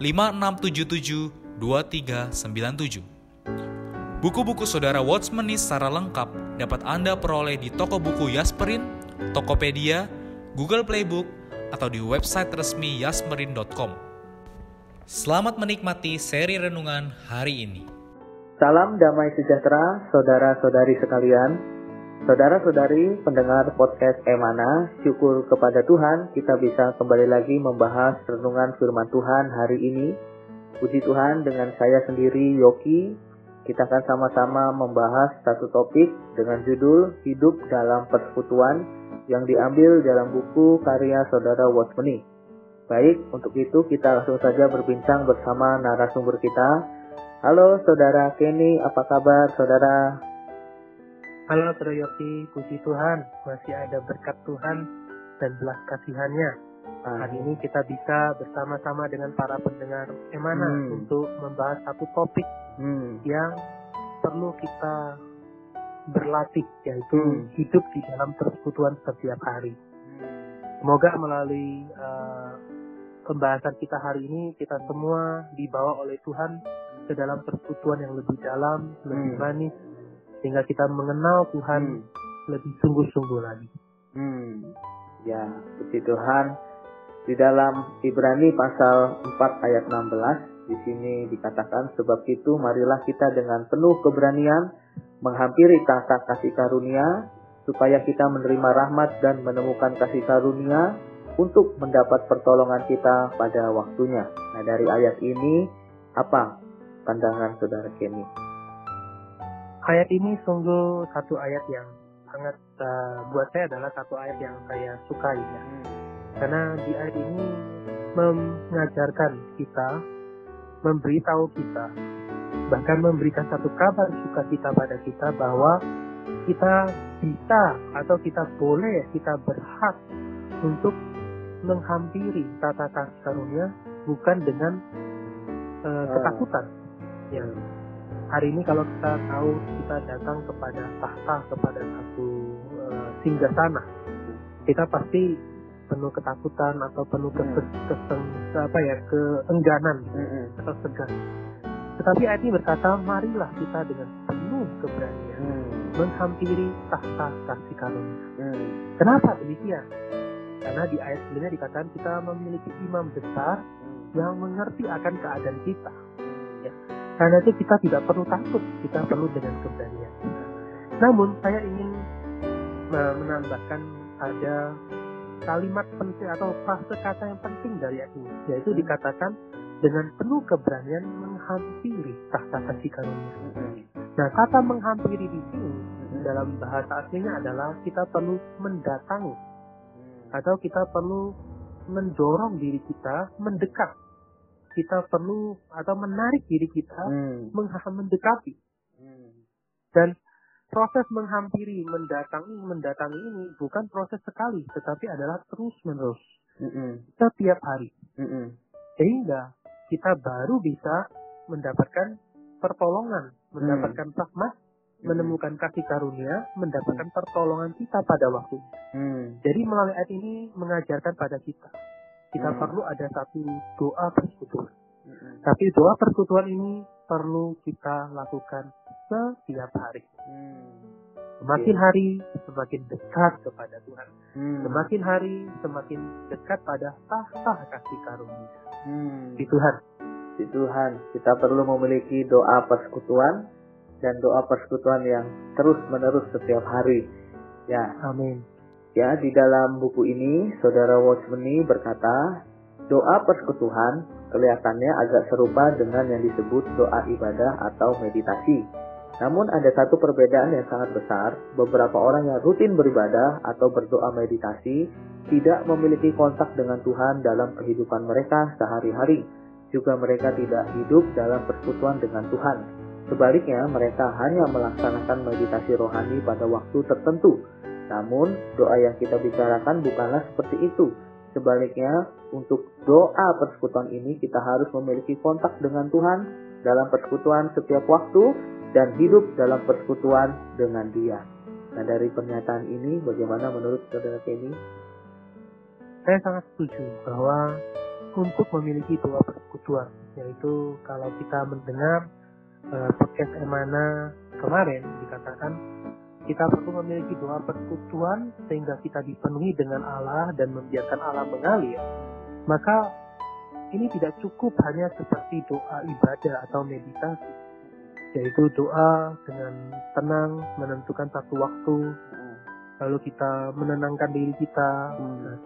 5677 2397. Buku-buku saudara Watchmeni secara lengkap dapat Anda peroleh di toko buku Yasmerin, Tokopedia, Google Playbook, atau di website resmi yasmerin.com. Selamat menikmati seri renungan hari ini. Salam damai sejahtera, saudara-saudari sekalian. Saudara-saudari pendengar podcast Emana, syukur kepada Tuhan kita bisa kembali lagi membahas renungan firman Tuhan hari ini. Puji Tuhan dengan saya sendiri Yoki, kita akan sama-sama membahas satu topik dengan judul Hidup dalam Persekutuan yang diambil dalam buku karya saudara Watchmeni. Baik, untuk itu kita langsung saja berbincang bersama narasumber kita. Halo saudara Kenny, apa kabar saudara? Halo Yopi, puji Tuhan, masih ada berkat Tuhan dan belas kasihannya. Hari ini kita bisa bersama-sama dengan para pendengar Emana hmm. untuk membahas satu topik hmm. yang perlu kita berlatih, yaitu hmm. hidup di dalam persekutuan setiap hari. Semoga melalui uh, pembahasan kita hari ini, kita semua dibawa oleh Tuhan ke dalam persekutuan yang lebih dalam, lebih hmm. manis, sehingga kita mengenal Tuhan hmm. lebih sungguh-sungguh lagi. Hmm. Ya, puji Tuhan. Di dalam Ibrani pasal 4 ayat 16 di sini dikatakan sebab itu marilah kita dengan penuh keberanian menghampiri tahta kasih karunia supaya kita menerima rahmat dan menemukan kasih karunia untuk mendapat pertolongan kita pada waktunya. Nah, dari ayat ini apa pandangan Saudara Kenny? Ayat ini sungguh satu ayat yang sangat uh, buat saya adalah satu ayat yang saya sukai ya. Karena di ayat ini mengajarkan kita, memberitahu kita, bahkan memberikan satu kabar sukacita pada kita bahwa kita bisa atau kita boleh, kita berhak untuk menghampiri tata kasih karunia bukan dengan uh, ketakutan. Ya, hari ini kalau kita tahu kita datang kepada tahta kepada satu uh, singgah sana kita pasti penuh ketakutan atau penuh kes, keseng, apa ya keengganan mm-hmm. atau segan tetapi ayat ini berkata marilah kita dengan penuh keberanian mm. menghampiri tahta kasih karunia mm. kenapa demikian karena di ayat sebelumnya dikatakan kita memiliki imam besar mm. yang mengerti akan keadaan kita karena itu kita tidak perlu takut, kita perlu dengan keberanian. Namun saya ingin menambahkan ada kalimat penting atau frase kata yang penting dari ayat ini, yaitu dikatakan dengan penuh keberanian menghampiri tahta kasih karunia. Nah, kata menghampiri di sini dalam bahasa aslinya adalah kita perlu mendatangi atau kita perlu mendorong diri kita mendekat kita perlu atau menarik diri kita hmm. mendekati. Hmm. Dan proses menghampiri, mendatangi, mendatangi ini bukan proses sekali, tetapi adalah terus menerus, hmm. setiap hari. Hmm. Sehingga kita baru bisa mendapatkan pertolongan, mendapatkan hmm. rahmat, hmm. menemukan kasih karunia, mendapatkan pertolongan kita pada waktu. Hmm. Jadi melalui ayat ini mengajarkan pada kita kita hmm. perlu ada satu doa persekutuan. Hmm. Tapi doa persekutuan ini perlu kita lakukan setiap hari. Hmm. Semakin okay. hari semakin dekat kepada Tuhan. Hmm. Semakin hari semakin dekat pada tahta kasih karunia hmm. di Tuhan. Puji Tuhan, kita perlu memiliki doa persekutuan dan doa persekutuan yang terus-menerus setiap hari. Ya, Amin. Ya di dalam buku ini Saudara Watchmeni berkata, doa persekutuan kelihatannya agak serupa dengan yang disebut doa ibadah atau meditasi. Namun ada satu perbedaan yang sangat besar. Beberapa orang yang rutin beribadah atau berdoa meditasi tidak memiliki kontak dengan Tuhan dalam kehidupan mereka sehari-hari. Juga mereka tidak hidup dalam persekutuan dengan Tuhan. Sebaliknya, mereka hanya melaksanakan meditasi rohani pada waktu tertentu. Namun, doa yang kita bicarakan bukanlah seperti itu. Sebaliknya, untuk doa persekutuan ini kita harus memiliki kontak dengan Tuhan dalam persekutuan setiap waktu dan hidup dalam persekutuan dengan Dia. Nah, dari pernyataan ini, bagaimana menurut saudara Kenny? Saya sangat setuju bahwa untuk memiliki doa persekutuan, yaitu kalau kita mendengar uh, podcast Emana kemarin dikatakan kita perlu memiliki doa persekutuan sehingga kita dipenuhi dengan Allah dan membiarkan Allah mengalir. Maka ini tidak cukup hanya seperti doa ibadah atau meditasi, yaitu doa dengan tenang menentukan satu waktu, lalu kita menenangkan diri kita, nah,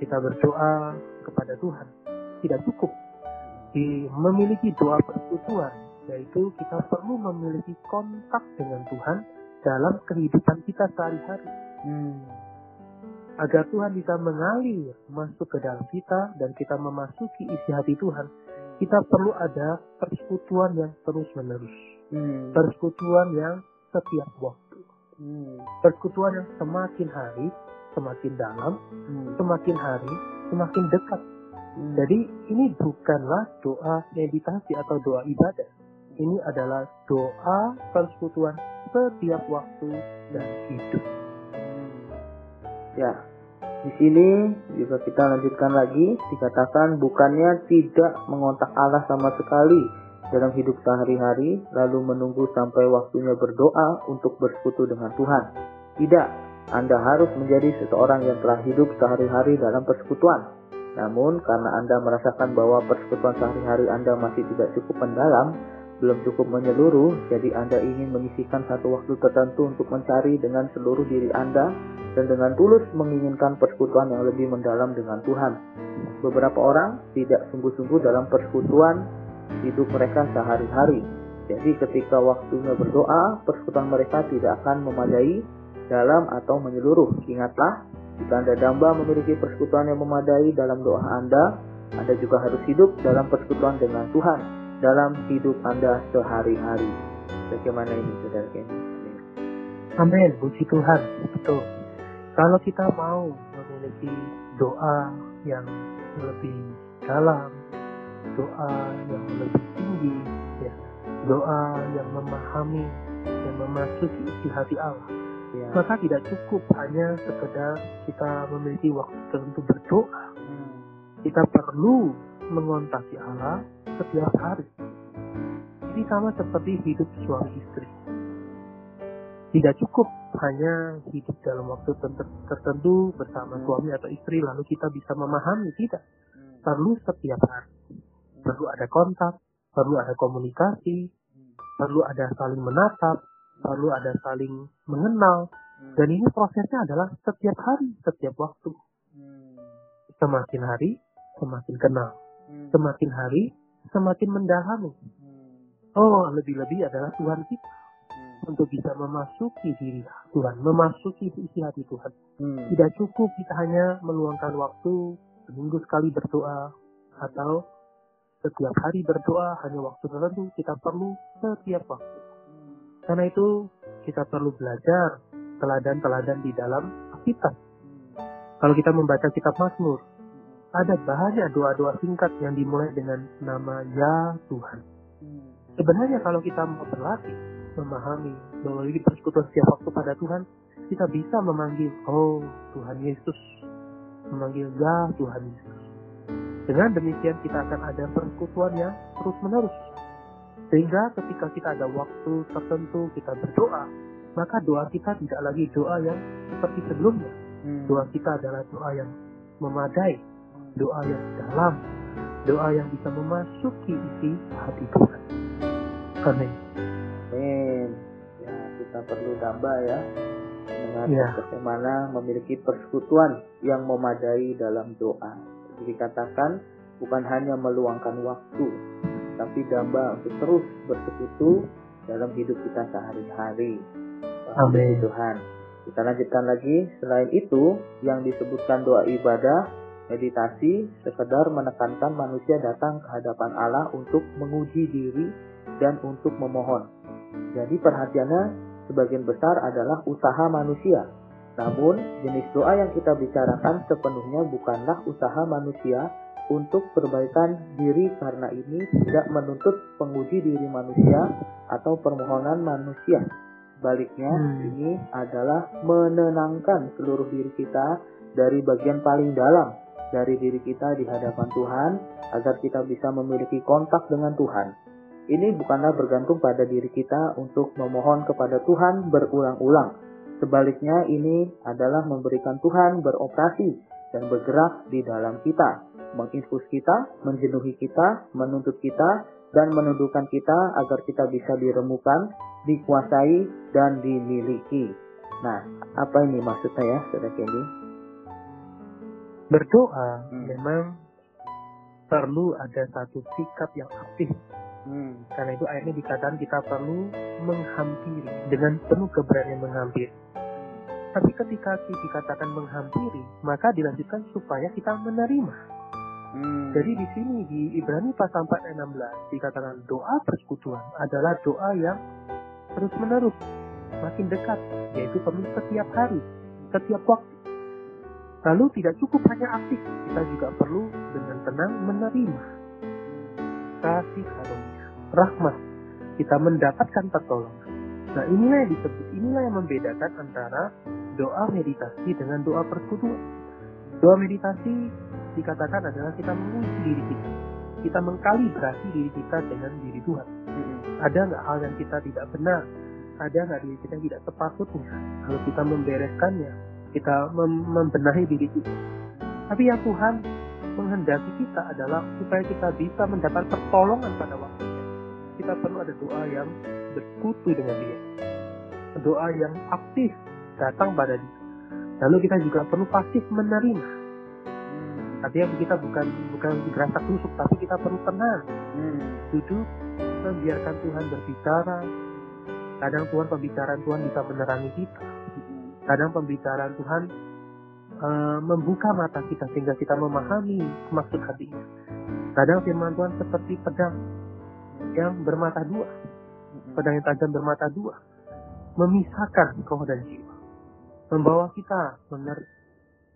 kita berdoa kepada Tuhan. Tidak cukup di memiliki doa persekutuan, yaitu kita perlu memiliki kontak dengan Tuhan dalam kehidupan kita sehari-hari. Hmm. Agar Tuhan bisa mengalir masuk ke dalam kita dan kita memasuki isi hati Tuhan, kita perlu ada persekutuan yang terus-menerus. Hmm. Persekutuan yang setiap waktu. Hmm. Persekutuan yang semakin hari semakin dalam, Hmm. semakin hari semakin dekat. Hmm. Jadi ini bukanlah doa meditasi atau doa ibadah. Ini adalah doa persekutuan setiap waktu dan hidup. Ya, di sini juga kita lanjutkan lagi dikatakan bukannya tidak mengontak Allah sama sekali dalam hidup sehari-hari lalu menunggu sampai waktunya berdoa untuk bersekutu dengan Tuhan. Tidak, Anda harus menjadi seseorang yang telah hidup sehari-hari dalam persekutuan. Namun karena Anda merasakan bahwa persekutuan sehari-hari Anda masih tidak cukup mendalam, belum cukup menyeluruh, jadi Anda ingin menyisihkan satu waktu tertentu untuk mencari dengan seluruh diri Anda dan dengan tulus menginginkan persekutuan yang lebih mendalam dengan Tuhan. Beberapa orang tidak sungguh-sungguh dalam persekutuan hidup mereka sehari-hari. Jadi ketika waktunya berdoa, persekutuan mereka tidak akan memadai dalam atau menyeluruh. Ingatlah, jika Anda damba memiliki persekutuan yang memadai dalam doa Anda, Anda juga harus hidup dalam persekutuan dengan Tuhan dalam hidup Anda sehari-hari. Bagaimana ini, Saudara Kenny? Amin, puji Tuhan. Betul. Kalau kita mau memiliki doa yang lebih dalam, doa yang lebih tinggi, ya, doa yang memahami, yang memasuki isi hati Allah, Ya. maka tidak cukup hanya sekedar kita memiliki waktu tertentu berdoa. Hmm. Kita perlu mengontaki Allah setiap hari. Ini sama seperti hidup suami istri. Tidak cukup hanya hidup dalam waktu ter- tertentu bersama Hmm. suami atau istri lalu kita bisa memahami. Tidak. Hmm. Perlu setiap hari. Perlu ada kontak, perlu ada komunikasi, perlu ada saling menatap, perlu ada saling mengenal. Hmm. Dan ini prosesnya adalah setiap hari, setiap waktu. Hmm. Semakin hari, semakin kenal. Hmm. Semakin hari, semakin mendalami. Hmm. Oh, lebih-lebih adalah Tuhan kita Hmm. untuk bisa memasuki diri Tuhan, memasuki isi hati Tuhan. Hmm. Tidak cukup kita hanya meluangkan waktu seminggu sekali berdoa atau setiap hari berdoa hanya waktu tertentu. Kita perlu setiap waktu. Karena itu kita perlu belajar teladan-teladan di dalam Alkitab. Kalau kita membaca kitab Mazmur, ada banyak doa-doa singkat yang dimulai dengan nama Ya Tuhan. Sebenarnya kalau kita mau berlatih, memahami bahwa ini persekutuan setiap waktu pada Tuhan, kita bisa memanggil, oh Tuhan Yesus, memanggil ya Tuhan Yesus. Dengan demikian kita akan ada persekutuan yang terus menerus. Sehingga ketika kita ada waktu tertentu kita berdoa, maka doa kita tidak lagi doa yang seperti sebelumnya. Hmm. Doa kita adalah doa yang memadai, doa yang dalam, doa yang bisa memasuki isi hati Tuhan. Amin. Amin. Ya, kita perlu damba ya. Dengan Ya. bagaimana memiliki persekutuan yang memadai dalam doa. Jadi dikatakan bukan hanya meluangkan waktu, tapi damba untuk terus bersekutu dalam hidup kita sehari-hari. Amin. Tuhan. Kita lanjutkan lagi. Selain itu, yang disebutkan doa ibadah, meditasi, sekedar menekankan manusia datang ke hadapan Allah untuk menguji diri dan untuk memohon. Jadi perhatiannya sebagian besar adalah usaha manusia. Namun, jenis doa yang kita bicarakan sepenuhnya bukanlah usaha manusia untuk perbaikan diri karena ini tidak menuntut penguji diri manusia atau permohonan manusia. Sebaliknya, Hmm. ini adalah menenangkan seluruh diri kita dari bagian paling dalam dari diri kita di hadapan Tuhan agar kita bisa memiliki kontak dengan Tuhan. Ini bukanlah bergantung pada diri kita untuk memohon kepada Tuhan berulang-ulang. Sebaliknya, ini adalah memberikan Tuhan beroperasi dan bergerak di dalam kita, menginfus kita, menjenuhi kita, menuntut kita, dan menundukkan kita agar kita bisa diremukan, dikuasai, dan dimiliki. Nah, apa ini maksudnya ya, Saudara Kendi? Berdoa Hmm. memang perlu ada satu sikap yang aktif. Hmm. Karena itu akhirnya dikatakan kita perlu menghampiri dengan penuh keberanian menghampiri. Tapi ketika dikatakan menghampiri, maka dilanjutkan supaya kita menerima. Hmm. Jadi di sini di Ibrani pasal 4 ayat 16 dikatakan doa persekutuan adalah doa yang terus menerus makin dekat yaitu perlu setiap hari, setiap waktu. Lalu tidak cukup hanya aktif, kita juga perlu dengan tenang menerima kasih karunia, rahmat. Kita mendapatkan pertolongan. Nah inilah yang disebut, inilah yang membedakan antara doa meditasi dengan doa persekutuan. Doa meditasi dikatakan adalah kita menguji diri kita. Kita mengkalibrasi diri kita dengan diri Tuhan. Hmm. Ada nggak hal yang kita tidak benar? Ada nggak diri kita yang tidak sepatutnya? Kalau kita membereskannya, kita mem- membenahi diri kita. Tapi yang Tuhan menghendaki kita adalah supaya kita bisa mendapat pertolongan pada waktunya. Kita perlu ada doa yang bersekutu dengan dia. Doa yang aktif datang pada dia. Lalu kita juga perlu pasif menerima. Artinya kita bukan bukan gerasak tusuk, tapi kita perlu tenang, duduk, membiarkan Tuhan berbicara. Kadang Tuhan pembicaraan Tuhan bisa menerangi kita. Kadang pembicaraan Tuhan eh, membuka mata kita sehingga kita memahami maksud hatinya. Kadang firman Tuhan seperti pedang yang bermata dua, pedang yang tajam bermata dua, memisahkan roh dan jiwa, membawa kita mener,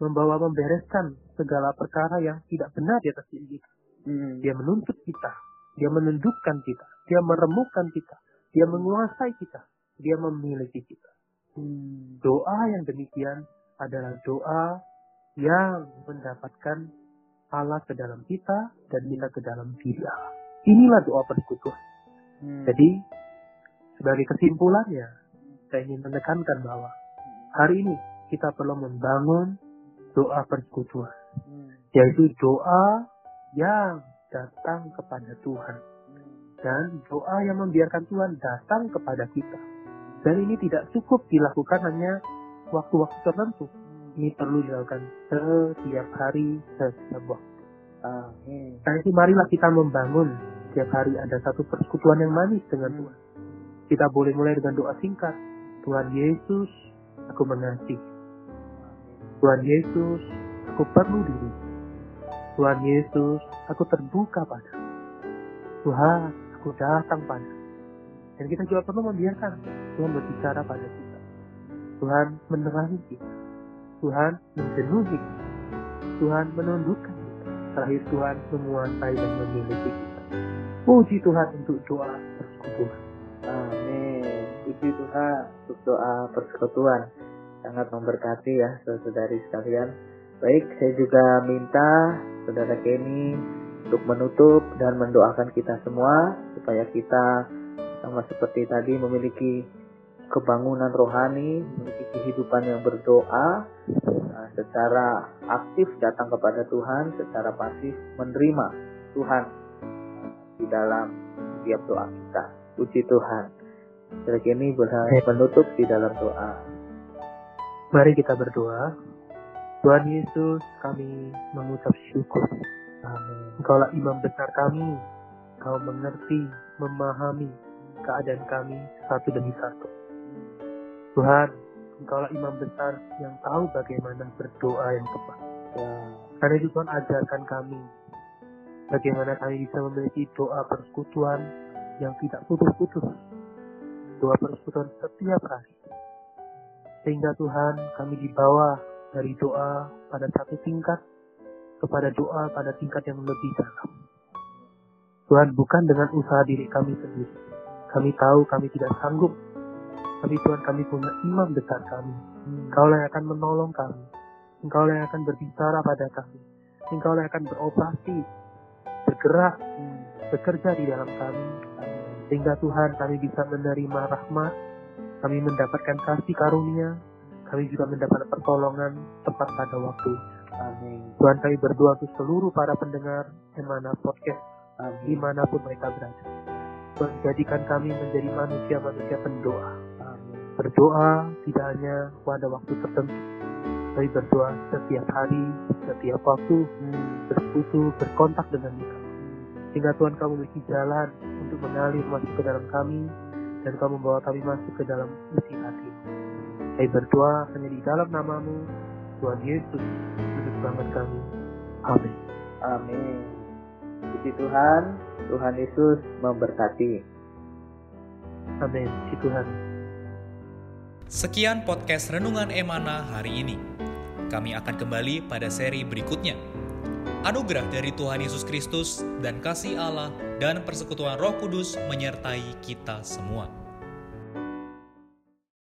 membawa membereskan segala perkara yang tidak benar di atas diri kita. Hmm. Dia menuntut kita, dia menundukkan kita, dia meremukkan kita, dia menguasai kita, dia memiliki kita. Hmm. Doa yang demikian adalah doa yang mendapatkan Allah ke dalam kita dan kita ke dalam Allah. Inilah doa persekutuan. Hmm. Jadi, sebagai kesimpulannya, saya ingin menekankan bahwa hari ini kita perlu membangun doa persekutuan, Hmm. yaitu doa yang datang kepada Tuhan dan doa yang membiarkan Tuhan datang kepada kita. Dan ini tidak cukup dilakukan hanya waktu-waktu tertentu. Ini perlu dilakukan setiap hari, setiap waktu. Amin. Karena itu marilah kita membangun setiap hari ada satu persekutuan yang manis dengan Tuhan. Kita boleh mulai dengan doa singkat. Tuhan Yesus, aku mengasihi. Tuhan Yesus, aku perlu diri. Tuhan Yesus, aku terbuka pada. Tuhan, aku datang pada. Dan kita juga perlu membiarkan Tuhan berbicara pada kita. Tuhan menerangi kita. Tuhan menjenuhi kita. Tuhan menundukkan kita. Terakhir Tuhan menguasai dan memiliki kita. Puji Tuhan untuk doa persekutuan. Amin. Puji Tuhan untuk doa persekutuan. Sangat memberkati ya saudari sekalian. Baik, saya juga minta saudara Kenny untuk menutup dan mendoakan kita semua supaya kita sama seperti tadi memiliki kebangunan rohani, memiliki kehidupan yang berdoa, nah, secara aktif datang kepada Tuhan, secara pasif menerima Tuhan di dalam setiap doa kita. Puji Tuhan. Jadi ini menutup di dalam doa. Mari kita berdoa. Tuhan Yesus, kami mengucap syukur. Amin. Engkaulah imam besar kami. Kau mengerti, memahami keadaan kami satu demi satu. Tuhan, Engkaulah imam besar yang tahu bagaimana berdoa yang tepat. Ya. Karena itu Tuhan ajarkan kami bagaimana kami bisa memiliki doa persekutuan yang tidak putus-putus. Doa persekutuan setiap hari. Sehingga Tuhan kami dibawa dari doa pada satu tingkat kepada doa pada tingkat yang lebih dalam. Tuhan bukan dengan usaha diri kami sendiri. Kami tahu kami tidak sanggup. Tapi Tuhan kami punya imam besar kami. Engkau yang akan menolong kami. Engkau yang akan berbicara pada kami. Engkau yang akan beroperasi bergerak, bekerja di dalam kami. Sehingga Tuhan kami bisa menerima rahmat, kami mendapatkan kasih karunia, kami juga mendapat pertolongan tepat pada waktu. Amin. Tuhan kami berdoa untuk seluruh para pendengar Emana Podcast, Amin. di mana pun mereka berada. Tuhan jadikan kami menjadi manusia-manusia pendoa. Amin. Berdoa tidak hanya pada waktu tertentu, tapi berdoa setiap hari, setiap waktu, hmm. bersekutu, berkontak dengan kita. Sehingga Tuhan kamu memiliki jalan untuk mengalir masuk ke dalam kami dan kamu membawa kami masuk ke dalam isi hati. Saya berdoa hanya di dalam namamu, Tuhan Yesus, Juru Selamat kami. Amin. Amin. Puji Tuhan, Tuhan Yesus memberkati. Amin. Puji Tuhan. Sekian podcast Renungan Emana hari ini. Kami akan kembali pada seri berikutnya Anugerah dari Tuhan Yesus Kristus dan kasih Allah dan persekutuan Roh Kudus menyertai kita semua.